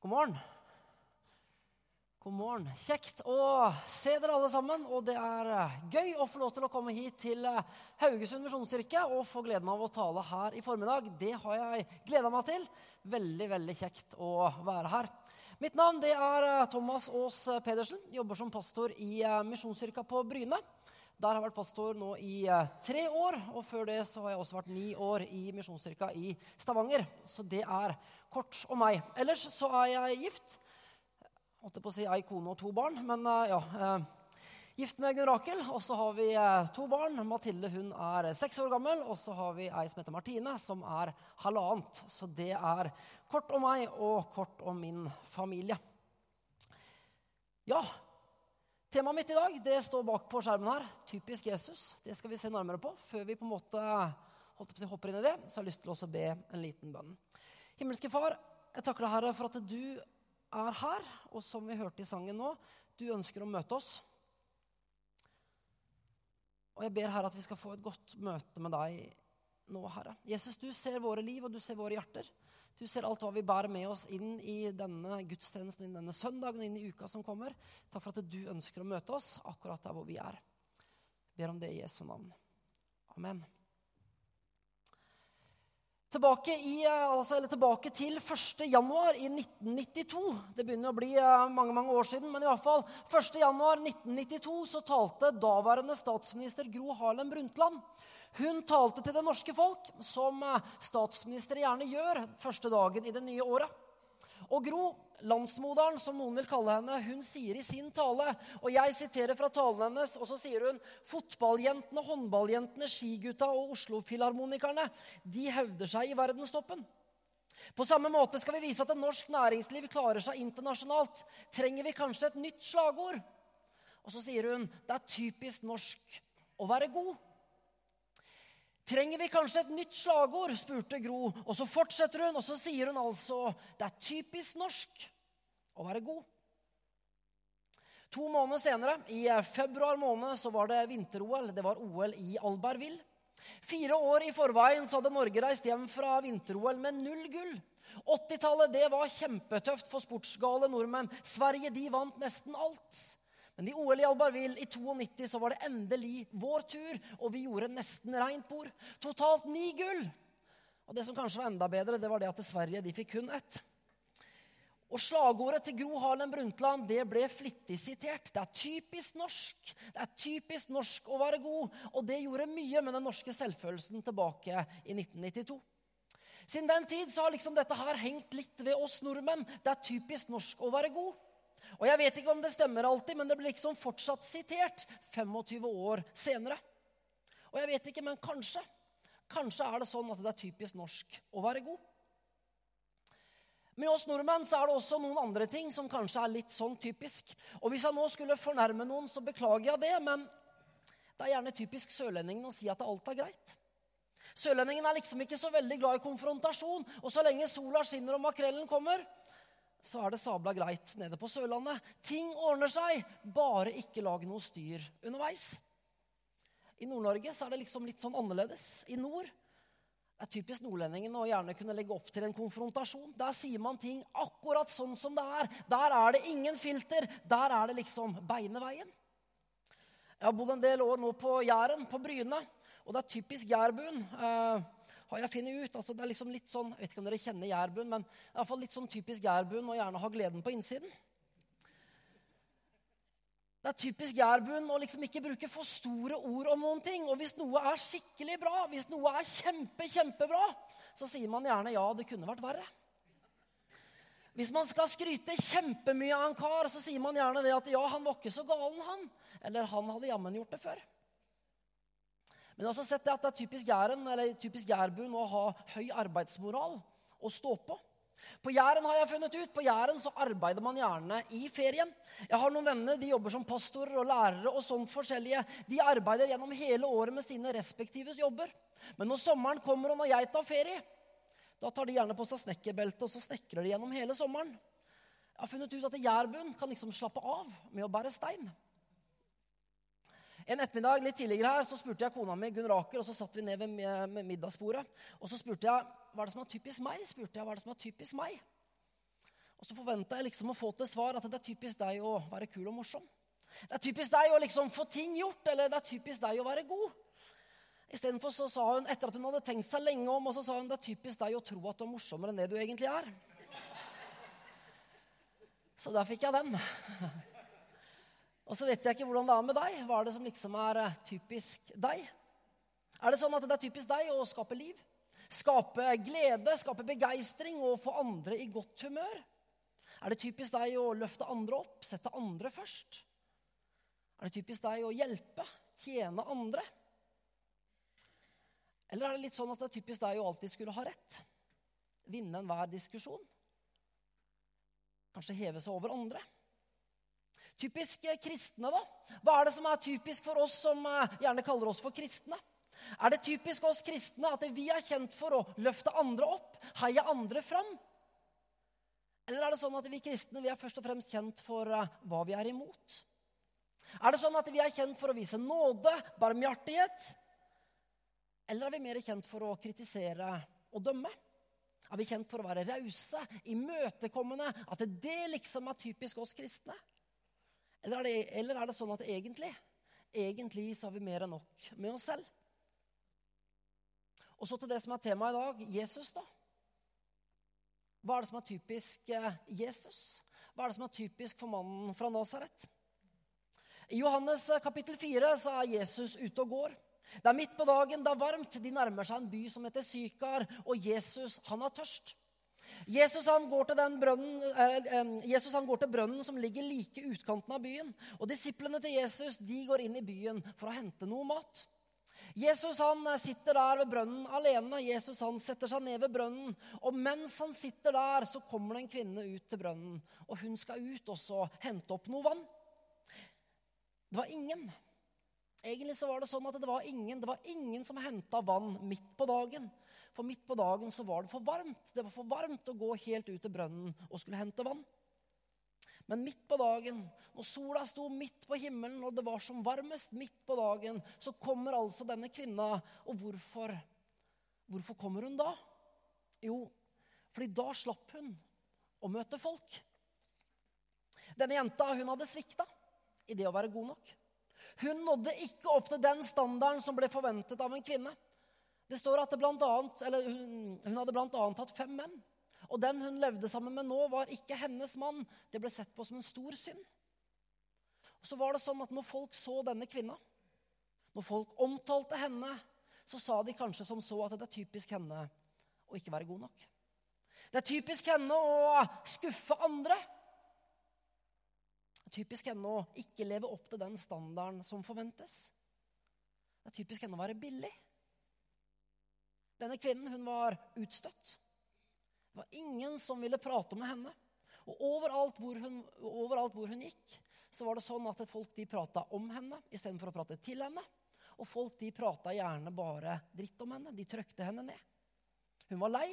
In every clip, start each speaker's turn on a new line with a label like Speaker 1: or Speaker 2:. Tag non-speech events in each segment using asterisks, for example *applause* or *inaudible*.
Speaker 1: God morgen. God morgen. Kjekt å se dere alle sammen. Og det er eh, gøy å få lov til å komme hit til eh, Haugesund misjonskirke og få gleden av å tale her i formiddag. Det har jeg gleda meg til. Veldig, veldig kjekt å være her. Mitt navn det er eh, Thomas Aas Pedersen. Jobber som pastor i Misjonskirka på Bryne. Der har jeg vært pastor nå i tre år, og før det så har jeg også vært ni år i Misjonskirka i Stavanger. Så det er kort om meg. Ellers så er jeg gift holdt på å si ei kone og to barn. Men uh, ja. Uh, gift med Gunn Rakel. Og så har vi uh, to barn. Mathilde hun er seks år gammel. Og så har vi ei som heter Martine, som er halvannet. Så det er kort om meg og kort om min familie. Ja, temaet mitt i dag det står bak på skjermen her. Typisk Jesus. Det skal vi se nærmere på. Før vi på en måte holdt på å si, hopper inn i det, så har jeg lyst til å be en liten bønn. Himmelske Far, jeg takker deg, Herre, for at du er her, og som vi hørte i sangen nå, du ønsker å møte oss. Og jeg ber Herre at vi skal få et godt møte med deg nå, Herre. Jesus, du ser våre liv, og du ser våre hjerter. Du ser alt hva vi bærer med oss inn i denne gudstjenesten, inn denne søndagen, inn i uka som kommer. Takk for at du ønsker å møte oss akkurat der hvor vi er. Jeg ber om det i Jesu navn. Amen. Tilbake, i, eh, altså, tilbake, til 1. januar i 1992. Det begynner å bli eh, mange mange år siden, men i hvert fall 1. januar 1992 så talte daværende statsminister Gro Harlem Brundtland. Hun talte til det norske folk, som eh, statsministre gjerne gjør første dagen i det nye året. Og Gro, landsmoderen, som noen vil kalle henne, hun sier i sin tale, og jeg siterer fra talen hennes, og så sier hun fotballjentene, håndballjentene, skigutta og Oslo-filharmonikerne, de hevder seg i verdenstoppen. På samme måte skal vi vise at et norsk næringsliv klarer seg internasjonalt. Trenger vi kanskje et nytt slagord? Og så sier hun det er typisk norsk å være god. Trenger vi kanskje et nytt slagord? spurte Gro. Og så fortsetter hun, og så sier hun altså det er typisk norsk å være god. To måneder senere, i februar måned, så var det vinter-OL. Det var OL i Albertville. Fire år i forveien så hadde Norge reist hjem fra vinter-OL med null gull. 80-tallet det var kjempetøft for sportsgale nordmenn. Sverige de vant nesten alt. Men i OL i Albarville i 92 så var det endelig vår tur, og vi gjorde nesten rent bord. Totalt ni gull. Og det som kanskje var enda bedre, det var det at Sverige de fikk kun ett. Og Slagordet til Gro Harlem Brundtland det ble flittig sitert. Det er typisk norsk. Det er typisk norsk å være god. Og det gjorde mye med den norske selvfølelsen tilbake i 1992. Siden den tid så har liksom dette her hengt litt ved oss nordmenn. Det er typisk norsk å være god. Og jeg vet ikke om det stemmer alltid, men det blir liksom fortsatt sitert 25 år senere. Og jeg vet ikke, men kanskje. Kanskje er det sånn at det er typisk norsk å være god. Med oss nordmenn så er det også noen andre ting som kanskje er litt sånn typisk. Og hvis jeg nå skulle fornærme noen, så beklager jeg det, men det er gjerne typisk sørlendingen å si at alt er greit. Sørlendingen er liksom ikke så veldig glad i konfrontasjon, og så lenge sola skinner og makrellen kommer, så er det sabla greit nede på Sørlandet. Ting ordner seg, bare ikke lag noe styr underveis. I Nord-Norge så er det liksom litt sånn annerledes. I nord det er typisk nordlendingen å gjerne kunne legge opp til en konfrontasjon. Der sier man ting akkurat sånn som det er. Der er det ingen filter. Der er det liksom beineveien. Jeg har bodd en del år nå på Jæren, på Bryne, og det er typisk jærbuen. Eh, har jeg funnet ut. Altså, det er liksom litt sånn, Jeg vet ikke om dere kjenner jærbuen, men det er iallfall litt sånn typisk jærbuen å gjerne ha gleden på innsiden. Det er typisk jærbuen å liksom ikke bruke for store ord om noen ting. Og hvis noe er skikkelig bra, hvis noe er kjempe, kjempebra, så sier man gjerne ja, det kunne vært verre. Hvis man skal skryte kjempemye av en kar, så sier man gjerne det at ja, han var ikke så galen, han. Eller han hadde jammen gjort det før. Men jeg har også sett det at det er typisk Jæren, eller typisk jærbuen å ha høy arbeidsmoral og stå på. På Jæren har jeg funnet ut, på Jæren så arbeider man gjerne i ferien. Jeg har noen venner de jobber som pastorer og lærere og sånn forskjellige. De arbeider gjennom hele året med sine respektive jobber. Men når sommeren kommer og når jeg tar ferie, da tar de gjerne på seg snekkerbelte og så snekrer de gjennom hele sommeren. Jeg har funnet ut at jærbuen kan liksom slappe av med å bære stein. En ettermiddag litt tidligere her, så spurte jeg kona mi Gunn Raker, og så satt vi ned ved middagsbordet. Og så spurte jeg hva er det som er typisk meg. spurte jeg, hva er det som er typisk meg? Og så forventa jeg liksom å få til svar at det er typisk deg å være kul og morsom. Det er typisk deg å liksom få ting gjort, eller det er typisk deg å være god. Istedenfor så sa hun, etter at hun hadde tenkt seg lenge om, og så sa hun det er typisk deg å tro at du er morsommere enn det du egentlig er. Så der fikk jeg den. Og så vet jeg ikke hvordan det er med deg. Hva er det som liksom er eh, typisk deg? Er det sånn at det er typisk deg å skape liv? Skape glede, skape begeistring og få andre i godt humør? Er det typisk deg å løfte andre opp, sette andre først? Er det typisk deg å hjelpe, tjene andre? Eller er det litt sånn at det er typisk deg å alltid skulle ha rett? Vinne enhver diskusjon? Kanskje heve seg over andre? Typisk eh, kristne, da? Hva er det som er typisk for oss som eh, gjerne kaller oss for kristne? Er det typisk oss kristne at vi er kjent for å løfte andre opp, heie andre fram? Eller er det sånn at vi kristne vi er først og fremst kjent for eh, hva vi er imot? Er det sånn at vi er kjent for å vise nåde, barmhjertighet? Eller er vi mer kjent for å kritisere og dømme? Er vi kjent for å være rause, imøtekommende? At det liksom er typisk oss kristne? Eller er, det, eller er det sånn at egentlig, egentlig så har vi mer enn nok med oss selv? Og så til det som er temaet i dag Jesus, da. Hva er det som er typisk eh, Jesus? Hva er det som er typisk for mannen fra Nasaret? I Johannes eh, kapittel 4 så er Jesus ute og går. Det er midt på dagen, det er varmt. De nærmer seg en by som heter Sykar, og Jesus han er tørst. Jesus han, brønnen, eh, Jesus han går til brønnen som ligger like utkanten av byen. Og Disiplene til Jesus de går inn i byen for å hente noe mat. Jesus han eh, sitter der ved brønnen alene. Jesus han setter seg ned ved brønnen. Og mens han sitter der, så kommer det en kvinne ut til brønnen. Og hun skal ut og hente opp noe vann. Det var ingen. Egentlig så var det sånn at det var ingen, det var ingen som henta vann midt på dagen. For midt på dagen så var det for varmt. Det var for varmt å gå helt ut til brønnen og skulle hente vann. Men midt på dagen, når sola sto midt på himmelen og det var som varmest midt på dagen, så kommer altså denne kvinna. Og hvorfor? Hvorfor kommer hun da? Jo, fordi da slapp hun å møte folk. Denne jenta hun hadde svikta i det å være god nok. Hun nådde ikke opp til den standarden som ble forventet av en kvinne. Det står at det blant annet, eller hun, hun hadde bl.a. hatt fem menn. Og den hun levde sammen med nå, var ikke hennes mann. Det ble sett på som en stor synd. Og så var det sånn at Når folk så denne kvinna, når folk omtalte henne, så sa de kanskje som så at det er typisk henne å ikke være god nok. Det er typisk henne å skuffe andre. Det er typisk henne å ikke leve opp til den standarden som forventes. Det er typisk henne å være billig. Denne kvinnen hun var utstøtt. Det var ingen som ville prate med henne. Og overalt hvor hun, overalt hvor hun gikk, så var det sånn at folk de prata om henne istedenfor å prate til henne. Og folk de prata gjerne bare dritt om henne. De trøkte henne ned. Hun var lei.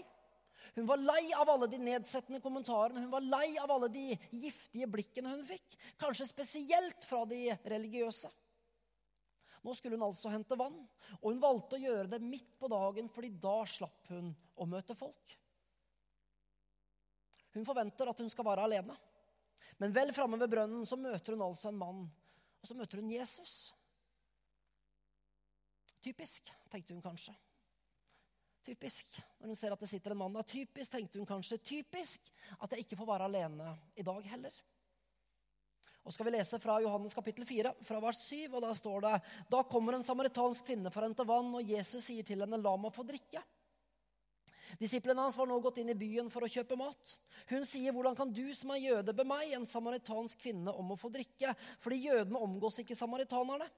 Speaker 1: Hun var lei av alle de nedsettende kommentarene, hun var lei av alle de giftige blikkene hun fikk. Kanskje spesielt fra de religiøse. Nå skulle hun altså hente vann, og hun valgte å gjøre det midt på dagen, fordi da slapp hun å møte folk. Hun forventer at hun skal være alene. Men vel framme ved brønnen så møter hun altså en mann, og så møter hun Jesus. Typisk, tenkte hun kanskje. Typisk når hun ser at det sitter en mann der. Typisk, tenkte hun kanskje. Typisk at jeg ikke får være alene i dag heller. Og skal vi lese fra Johannes kapittel 4, fra vers 7, og der står det Da kommer en samaritansk kvinne for å hente vann, og Jesus sier til henne, la meg få drikke. Disiplene hans var nå gått inn i byen for å kjøpe mat. Hun sier, hvordan kan du som er jøde be meg, en samaritansk kvinne, om å få drikke? Fordi jødene omgås ikke samaritanerne.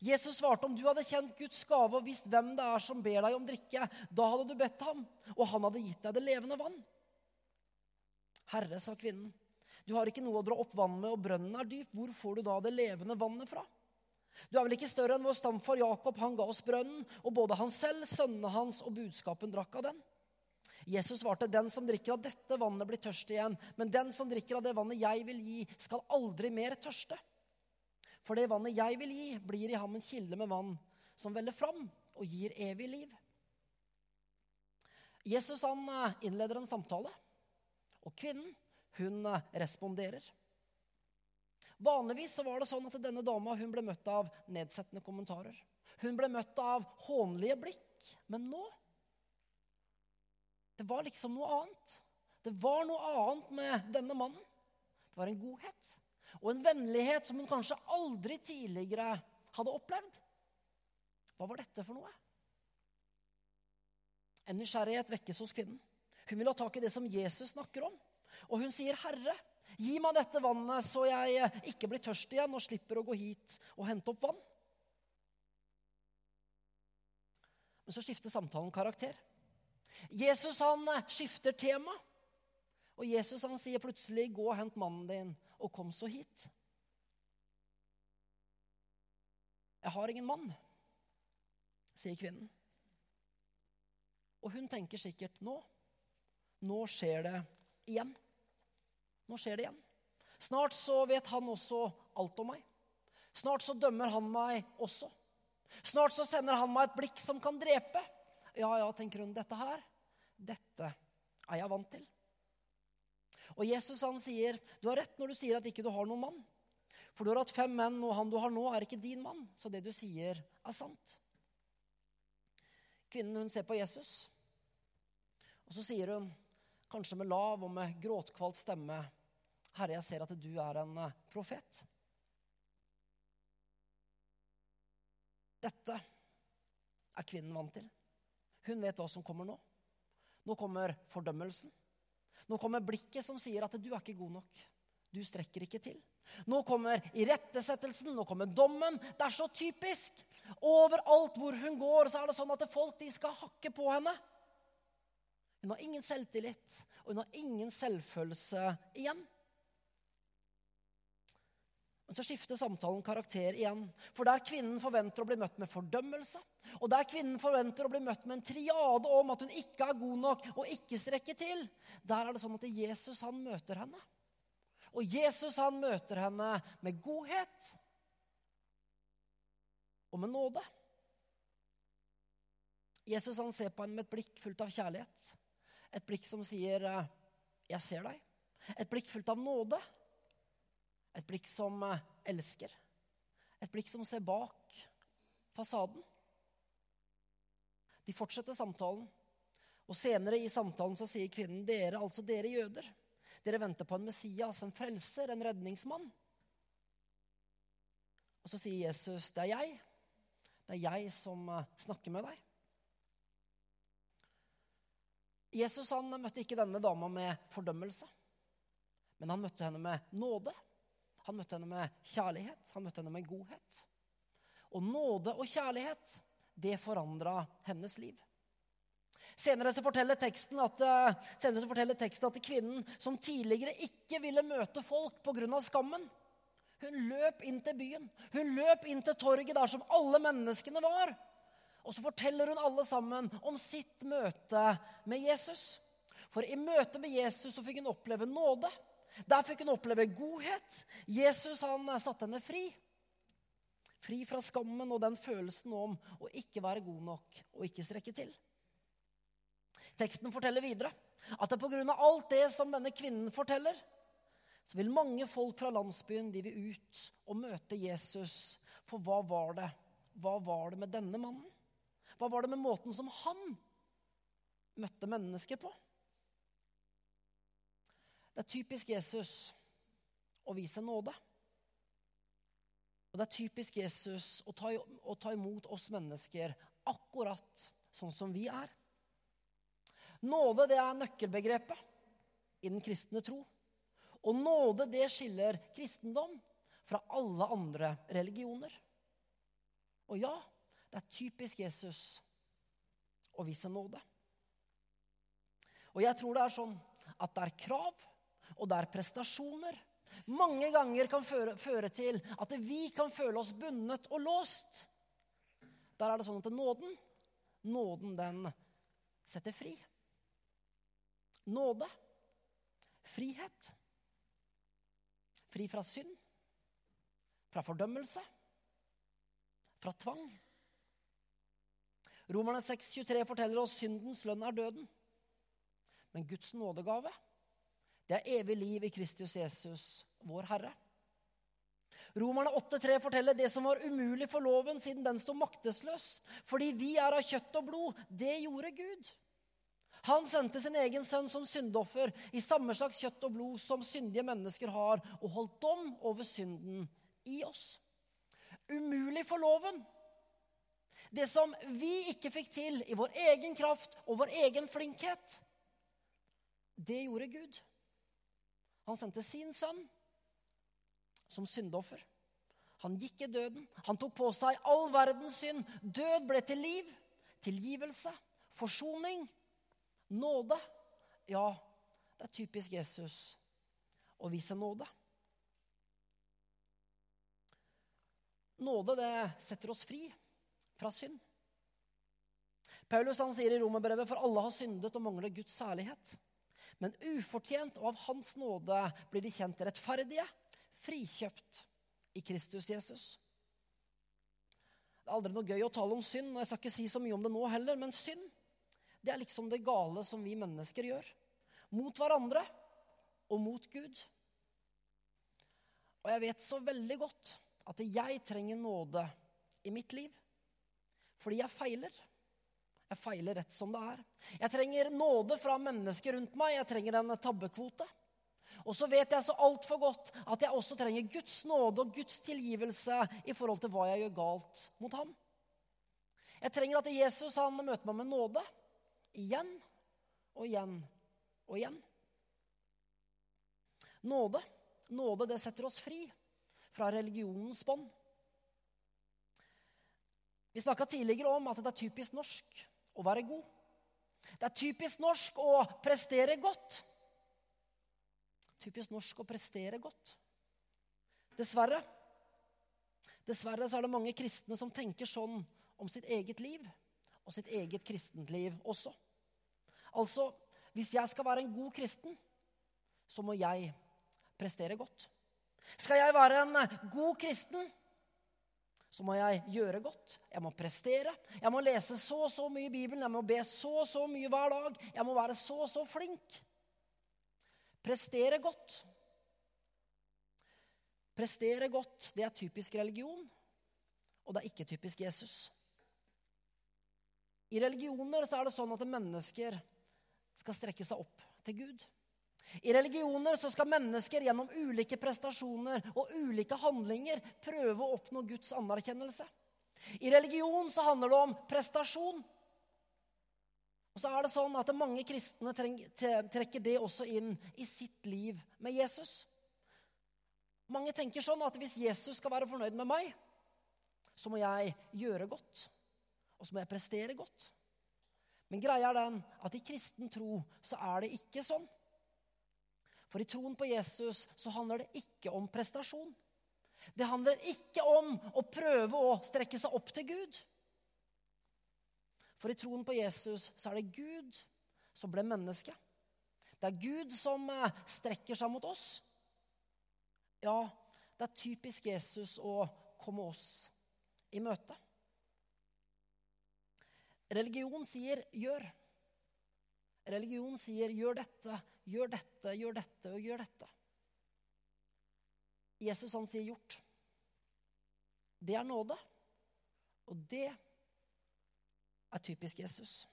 Speaker 1: Jesus svarte om du hadde kjent Guds gave og visst hvem det er som ber deg om drikke, da hadde du bedt ham, og han hadde gitt deg det levende vann. Herre, sa kvinnen, du har ikke noe å dra opp vann med, og brønnen er dyp. Hvor får du da det levende vannet fra? Du er vel ikke større enn vår stamfar Jakob, han ga oss brønnen, og både han selv, sønnene hans og budskapen drakk av den. Jesus svarte, den som drikker av dette vannet, blir tørst igjen, men den som drikker av det vannet jeg vil gi, skal aldri mer tørste. For det vannet jeg vil gi, blir i ham en kilde med vann som veller fram og gir evig liv. Jesus han eh, innleder en samtale, og kvinnen hun eh, responderer. Vanligvis så var det sånn at denne dama hun ble møtt av nedsettende kommentarer. Hun ble møtt av hånlige blikk. Men nå Det var liksom noe annet. Det var noe annet med denne mannen. Det var en godhet og en vennlighet som hun kanskje aldri tidligere hadde opplevd. Hva var dette for noe? En nysgjerrighet vekkes hos kvinnen. Hun vil ha tak i det som Jesus snakker om. Og hun sier, 'Herre, gi meg dette vannet, så jeg ikke blir tørst igjen og slipper å gå hit og hente opp vann.' Men så skifter samtalen karakter. Jesus han skifter tema. Og Jesus han sier plutselig, 'Gå og hent mannen din, og kom så hit'. Jeg har ingen mann, sier kvinnen. Og hun tenker sikkert nå. Nå skjer det igjen. Nå skjer det igjen. Snart så vet han også alt om meg. Snart så dømmer han meg også. Snart så sender han meg et blikk som kan drepe. Ja, ja, tenker hun. Dette her, dette er jeg vant til. Og Jesus han sier, 'Du har rett når du sier at ikke du har noen mann.' For du har hatt fem menn, og han du har nå, er ikke din mann. Så det du sier, er sant. Kvinnen hun ser på Jesus, og så sier hun, kanskje med lav og med gråtkvalt stemme, 'Herre, jeg ser at du er en eh, profet.' Dette er kvinnen vant til. Hun vet hva som kommer nå. Nå kommer fordømmelsen. Nå kommer blikket som sier at 'du er ikke god nok'. Du strekker ikke til. Nå kommer irettesettelsen, nå kommer dommen. Det er så typisk. Overalt hvor hun går, så er det sånn at folk de skal hakke på henne. Hun har ingen selvtillit, og hun har ingen selvfølelse igjen. Så skifter samtalen karakter igjen. For der kvinnen forventer å bli møtt med fordømmelse, og der kvinnen forventer å bli møtt med en triade om at hun ikke er god nok og ikke strekker til, der er det sånn at Jesus han møter henne. Og Jesus han møter henne med godhet og med nåde. Jesus han ser på henne med et blikk fullt av kjærlighet. Et blikk som sier, 'Jeg ser deg'. Et blikk fullt av nåde. Et blikk som eh, elsker. Et blikk som ser bak fasaden. De fortsetter samtalen. Og Senere i samtalen så sier kvinnen, 'Dere, altså dere jøder, dere venter på en Messias, en frelser, en redningsmann.' Og så sier Jesus, 'Det er jeg. Det er jeg som eh, snakker med deg.' Jesus han møtte ikke denne dama med fordømmelse, men han møtte henne med nåde. Han møtte henne med kjærlighet, han møtte henne med godhet. Og nåde og kjærlighet, det forandra hennes liv. Senere så forteller teksten at, eh, senere så forteller teksten at kvinnen som tidligere ikke ville møte folk pga. skammen, hun løp inn til byen. Hun løp inn til torget der som alle menneskene var. Og så forteller hun alle sammen om sitt møte med Jesus. For i møte med Jesus så fikk hun oppleve nåde. Der fikk hun oppleve godhet. Jesus han satte henne fri. Fri fra skammen og den følelsen om å ikke være god nok og ikke strekke til. Teksten forteller videre at det pga. alt det som denne kvinnen forteller, så vil mange folk fra landsbyen de vil ut og møte Jesus. For hva var det? Hva var det med denne mannen? Hva var det med måten som han møtte mennesker på? Det er typisk Jesus å vise nåde. Og det er typisk Jesus å ta, å ta imot oss mennesker akkurat sånn som vi er. Nåde det er nøkkelbegrepet i den kristne tro. Og nåde det skiller kristendom fra alle andre religioner. Og ja, det er typisk Jesus å vise nåde. Og jeg tror det er sånn at det er krav og der prestasjoner mange ganger kan føre, føre, til at vi kan føle oss bundet og låst. Der er det sånn at nåden, nåden den setter fri. Nåde. Frihet. Fri fra synd. Fra fordømmelse. Fra tvang. Romerne 6,23 forteller oss syndens lønn er døden. Men Guds nådegave Det er evig liv i Kristus Jesus, vår Herre. Romerne 8,3 forteller det som var umulig for loven siden den sto maktesløs. Fordi vi er av kjøtt og blod. Det gjorde Gud. Han sendte sin egen sønn som syndoffer i samme slags kjøtt og blod som syndige mennesker har, og holdt dom over synden i oss. Umulig for loven. Det som vi ikke fikk til i vår egen kraft og vår egen flinkhet, det gjorde Gud. Han sendte sin sønn som syndoffer. Han gikk i døden. Han tok på seg all verdens synd. Død ble til liv, tilgivelse, forsoning, nåde. Ja, det er typisk Jesus å vise nåde. Nåde det setter oss fri fra synd. Paulus han sier i romerbrevet for alle har syndet og mangler Guds særlighet. Men ufortjent og av Hans nåde blir de kjent rettferdige, frikjøpt i Kristus Jesus. Det er aldri noe gøy å tale om synd, og jeg skal ikke si så mye om det nå heller, men synd det er liksom det gale som vi mennesker gjør. Mot hverandre og mot Gud. Og jeg vet så veldig godt at jeg trenger nåde i mitt liv. Fordi jeg feiler. Jeg feiler rett som det er. Jeg trenger nåde fra mennesker rundt meg. Jeg trenger en tabbekvote. Og så vet jeg så altfor godt at jeg også trenger Guds nåde og Guds tilgivelse i forhold til hva jeg gjør galt mot ham. Jeg trenger at Jesus han møter meg med nåde igjen og igjen og igjen. Nåde, nåde det setter oss fri fra religionens bånd. Vi snakka tidligere om at det er typisk norsk å være god. Det er typisk norsk å prestere godt. Typisk norsk å prestere godt. Dessverre. Dessverre så er det mange kristne som tenker sånn om sitt eget liv og sitt eget kristent liv også. Altså, hvis jeg skal være en god kristen, så må jeg prestere godt. Skal jeg være en god kristen, så må jeg gjøre godt. Jeg må prestere. Jeg må lese så og så mye i Bibelen. Jeg må be så og så mye hver dag. Jeg må være så og så flink. Prestere godt. Prestere godt, det er typisk religion, og det er ikke typisk Jesus. I religioner så er det sånn at mennesker skal strekke seg opp til Gud. I religioner så skal mennesker gjennom ulike prestasjoner og ulike handlinger prøve å oppnå Guds anerkjennelse. I religion så handler det om prestasjon. Og så er det sånn at Mange kristne trekker det også inn i sitt liv med Jesus. Mange tenker sånn at hvis Jesus skal være fornøyd med meg, så må jeg gjøre godt. Og så må jeg prestere godt. Men greia er den at i kristen tro så er det ikke sånn. For i troen på Jesus så handler det ikke om prestasjon. Det handler ikke om å prøve å strekke seg opp til Gud. For i troen på Jesus så er det Gud som ble menneske. Det er Gud som eh, strekker seg mot oss. Ja, det er typisk Jesus å komme oss i møte. Religion sier 'gjør'. Religion sier 'gjør dette, gjør dette, gjør dette og gjør dette'. Jesus han sier 'gjort'. Det er nåde. Og det er typisk Jesus.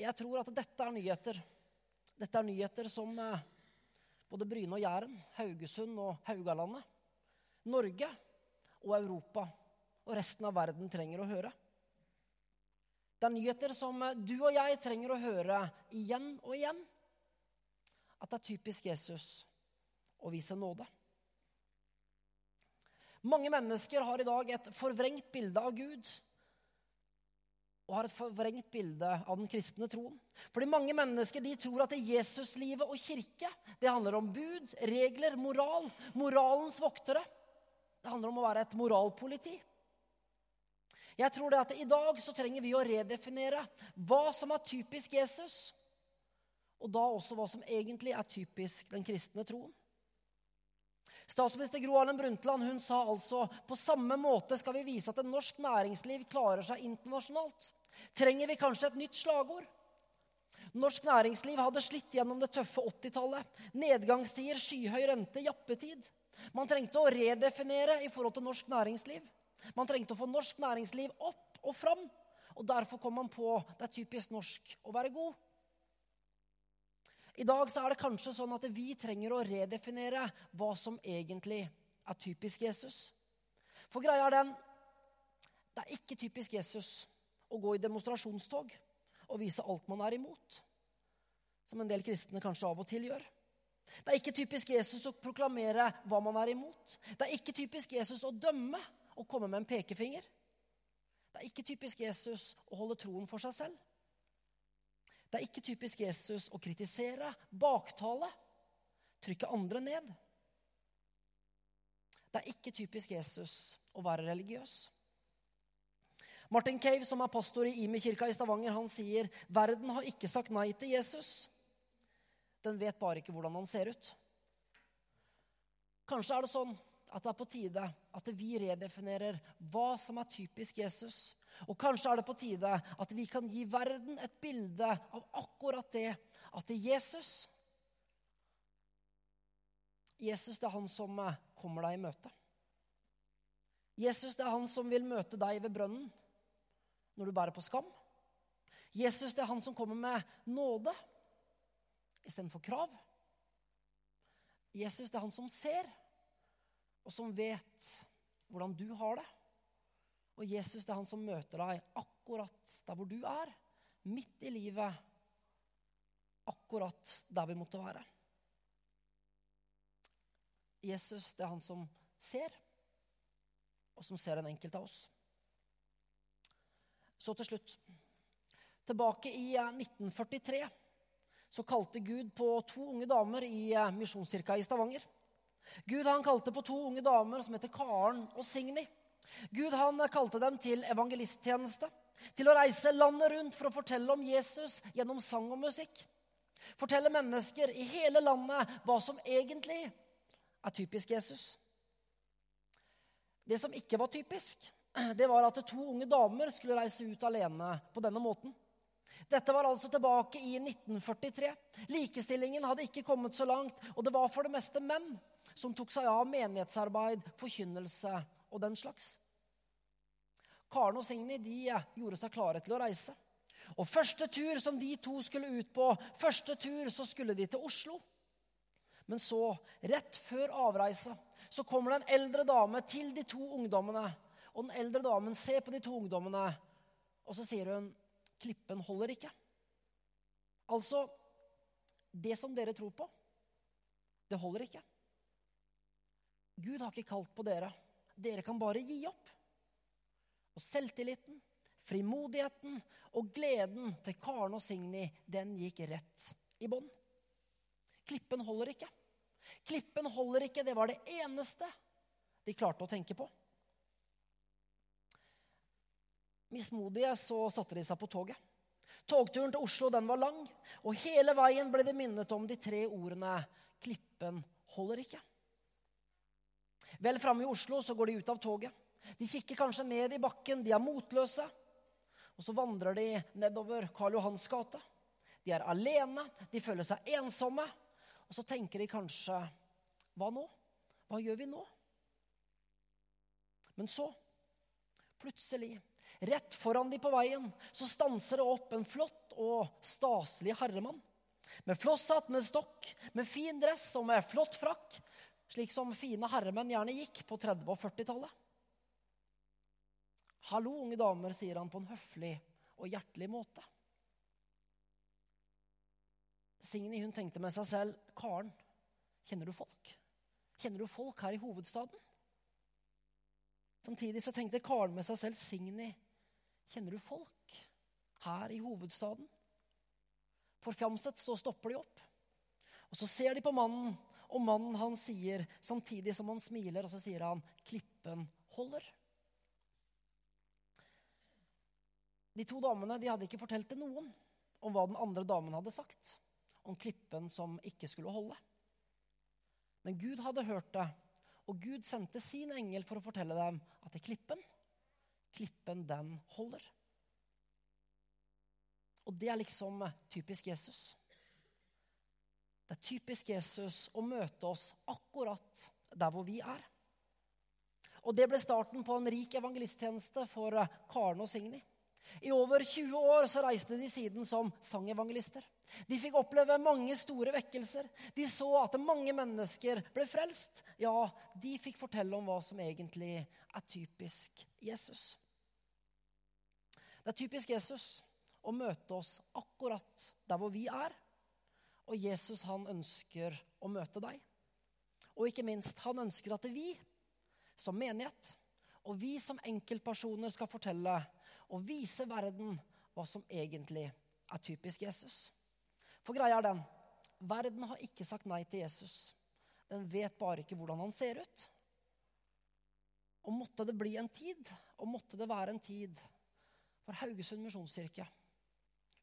Speaker 1: Jeg tror at dette er nyheter. Dette er nyheter som eh, både Bryne og Jæren, Haugesund og Haugalandet, Norge og Europa og resten av verden trenger å høre. Det er nyheter som eh, du og jeg trenger å høre igjen og igjen. At det er typisk Jesus å vise nåde. Mange mennesker har i dag et forvrengt bilde av Gud og har et forvrengt bilde av den kristne troen. Fordi mange mennesker de tror at Jesuslivet og kirke det handler om bud, regler, moral. Moralens voktere. Det handler om å være et moralpoliti. Jeg tror det at I dag så trenger vi å redefinere hva som er typisk Jesus, og da også hva som egentlig er typisk den kristne troen. Statsminister Gro Harlem Brundtland hun sa altså på samme måte skal vi vise at en norsk næringsliv klarer seg internasjonalt. Trenger vi kanskje et nytt slagord? Norsk næringsliv hadde slitt gjennom det tøffe 80-tallet. Nedgangstider, skyhøy rente, jappetid. Man trengte å redefinere i forhold til norsk næringsliv. Man trengte å få norsk næringsliv opp og fram. Og derfor kom man på det er typisk norsk å være god. I dag så er det kanskje sånn at vi trenger å redefinere hva som egentlig er typisk Jesus. For greia er den det er ikke typisk Jesus å gå i demonstrasjonstog og vise alt man er imot, som en del kristne kanskje av og til gjør. Det er ikke typisk Jesus å proklamere hva man er imot. Det er ikke typisk Jesus å dømme og komme med en pekefinger. Det er ikke typisk Jesus å holde troen for seg selv. Det er ikke typisk Jesus å kritisere, baktale, trykke andre ned. Det er ikke typisk Jesus å være religiøs. Martin Cave, som er pastor i Imi-kirka i Stavanger, han sier verden har ikke sagt nei til Jesus. Den vet bare ikke hvordan han ser ut. Kanskje er det sånn at det er på tide at vi redefinerer hva som er typisk Jesus. Og kanskje er det på tide at vi kan gi verden et bilde av akkurat det. At det er Jesus Jesus det er han som eh, kommer deg i møte. Jesus det er han som vil møte deg ved brønnen når du bærer på skam. Jesus det er han som kommer med nåde istedenfor krav. Jesus det er han som ser, og som vet hvordan du har det. Og Jesus det er han som møter deg akkurat der hvor du er, midt i livet, akkurat der vi måtte være. Jesus det er han som ser, og som ser en enkelt av oss. Så til slutt. Tilbake i 1943 eh, så kalte Gud på to unge damer i eh, Misjonskirka i Stavanger. Gud han kalte på to unge damer som heter Karen og Signy. Gud han kalte dem til evangelisttjeneste, til å reise landet rundt for å fortelle om Jesus gjennom sang og musikk. Fortelle mennesker i hele landet hva som egentlig er typisk Jesus. Det som ikke var typisk, *clears throat* det var at to unge damer skulle reise ut alene på denne måten. Dette var altså tilbake i 1943. Likestillingen hadde ikke kommet så langt, og det var for det meste menn som tok seg av menighetsarbeid, forkynnelse og den slags. Karen og Signy de gjorde seg klare til å reise. Og Første tur som de to skulle ut på, første tur så skulle de til Oslo. Men så, rett før avreise, så kommer det en eldre dame til de to ungdommene og den eldre damen ser på de to ungdommene, og så sier hun, 'Klippen holder ikke'. Altså Det som dere tror på, det holder ikke. Gud har ikke kalt på dere. Dere kan bare gi opp. Og selvtilliten, frimodigheten og gleden til Karen og Signy, den gikk rett i bånn. Klippen holder ikke. Klippen holder ikke, det var det eneste de klarte å tenke på. Mismodige så satte de seg på toget. Togturen til Oslo den var lang, og hele veien ble de minnet om de tre ordene 'Klippen holder ikke'. Vel framme i Oslo så går de ut av toget. De kikker kanskje ned i bakken, de er motløse. Og så vandrer de nedover Karl Johans gate. De er alene, de føler seg ensomme. Og så tenker de kanskje Hva nå? Hva gjør vi nå? Men så, plutselig, Rett foran de på veien så stanser det opp en flott og staselig herremann. Med flosshatt, med stokk, med fin dress og med flott frakk. Slik som fine herremenn gjerne gikk på 30- og 40-tallet. 'Hallo, unge damer', sier han på en høflig og hjertelig måte. Signy hun tenkte med seg selv 'Karen, kjenner du folk?' Kjenner du folk her i hovedstaden? Samtidig så tenkte Karen med seg selv 'Signy, Kjenner du folk her i hovedstaden? Forfjamset så stopper de opp. Og så ser de på mannen, og mannen han sier, samtidig som han smiler, og så sier han, 'Klippen holder'. De to damene de hadde ikke fortalt til noen om hva den andre damen hadde sagt. Om klippen som ikke skulle holde. Men Gud hadde hørt det, og Gud sendte sin engel for å fortelle dem at det er klippen klippen, den holder. Og det er liksom typisk Jesus. Det er typisk Jesus å møte oss akkurat der hvor vi er. Og det ble starten på en rik evangelisttjeneste for Karen og Signy. I over 20 år så reiste de siden som sangevangelister. De fikk oppleve mange store vekkelser. De så at mange mennesker ble frelst. Ja, de fikk fortelle om hva som egentlig er typisk Jesus. Det er typisk Jesus å møte oss akkurat der hvor vi er. Og Jesus han ønsker å møte deg. Og ikke minst, han ønsker at vi som menighet og vi som enkeltpersoner skal fortelle og vise verden hva som egentlig er typisk Jesus. For greia er den verden har ikke sagt nei til Jesus. Den vet bare ikke hvordan han ser ut. Og måtte det bli en tid, og måtte det være en tid for Haugesund misjonskirke,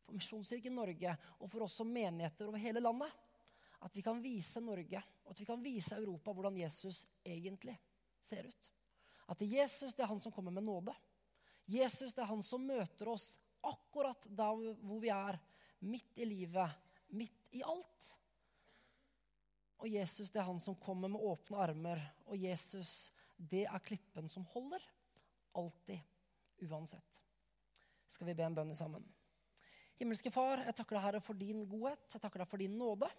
Speaker 1: for Misjonskirken Norge og for oss som menigheter over hele landet, at vi kan vise Norge og at vi kan vise Europa hvordan Jesus egentlig ser ut. At Jesus det er han som kommer med nåde. Jesus det er han som møter oss akkurat der hvor vi er, midt i livet, midt i alt. Og Jesus det er han som kommer med åpne armer, og Jesus det er klippen som holder. Alltid, uansett. Skal vi be en bønn sammen? Himmelske Far, jeg takker deg, Herre, for din godhet. Jeg takker deg for din nåde.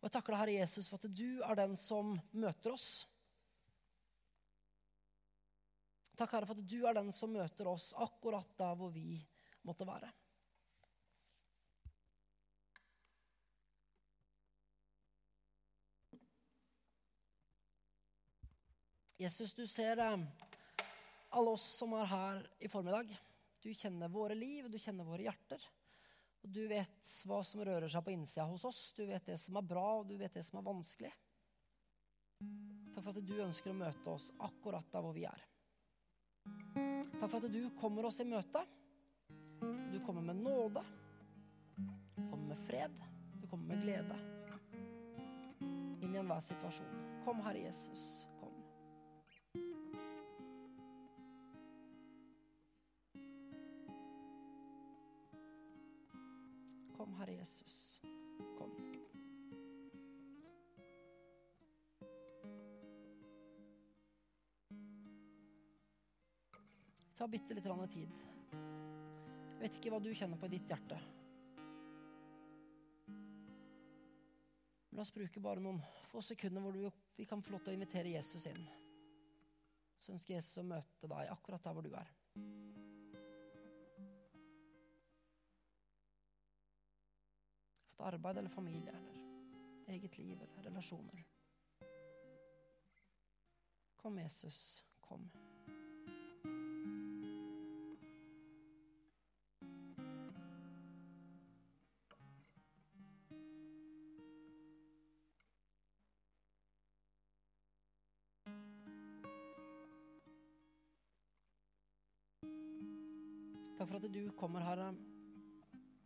Speaker 1: Og jeg takker deg, Herre Jesus, for at du er den som møter oss. Takk, Herre, for at du er den som møter oss akkurat der hvor vi måtte være. Jesus, du ser eh, alle oss som er her i formiddag. Du kjenner våre liv, du kjenner våre hjerter. Og du vet hva som rører seg på innsida hos oss. Du vet det som er bra, og du vet det som er vanskelig. Takk for at du ønsker å møte oss akkurat der hvor vi er. Takk for at du kommer oss i møte. Du kommer med nåde. Du kommer med fred. Du kommer med glede. Inn i enhver situasjon. Kom, Herre Jesus. Herre Jesus. Kom. Ta bitte litt tid. Jeg vet ikke hva du kjenner på i ditt hjerte. La oss bruke bare noen få sekunder hvor vi kan få lov til å invitere Jesus inn. Så ønsker Jesus å møte deg akkurat der hvor du er. Arbeid eller familie eller eget liv eller relasjoner. Kom, Jesus. Kom. Takk for at du kommer, Herre,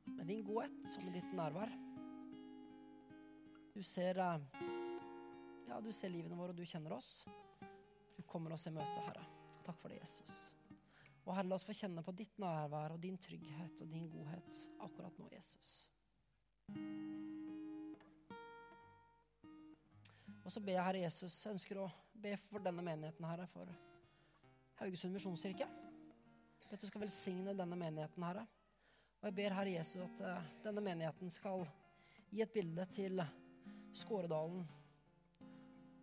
Speaker 1: med din godhet og med ditt nærvær. Du ser, ja, du ser livene våre, og du kjenner oss. Du kommer oss i møte, Herre. Takk for det, Jesus. Og Herre, la oss få kjenne på ditt nærvær og din trygghet og din godhet akkurat nå, Jesus. Og så ber jeg, Herre Jesus, jeg ønsker å be for denne menigheten, Herre, for Haugesund misjonskirke. Vet du skal velsigne denne menigheten, Herre. Og jeg ber Herre Jesus at uh, denne menigheten skal gi et bilde til Skåredalen,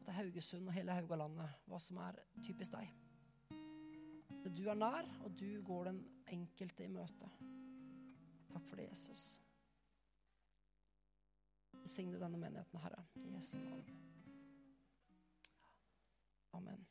Speaker 1: til Haugesund og hele Haugalandet, hva som er typisk deg. Du er nær, og du går den enkelte i møte. Takk for det, Jesus. Velsigne denne menigheten, Herre, i Jesu navn. Amen.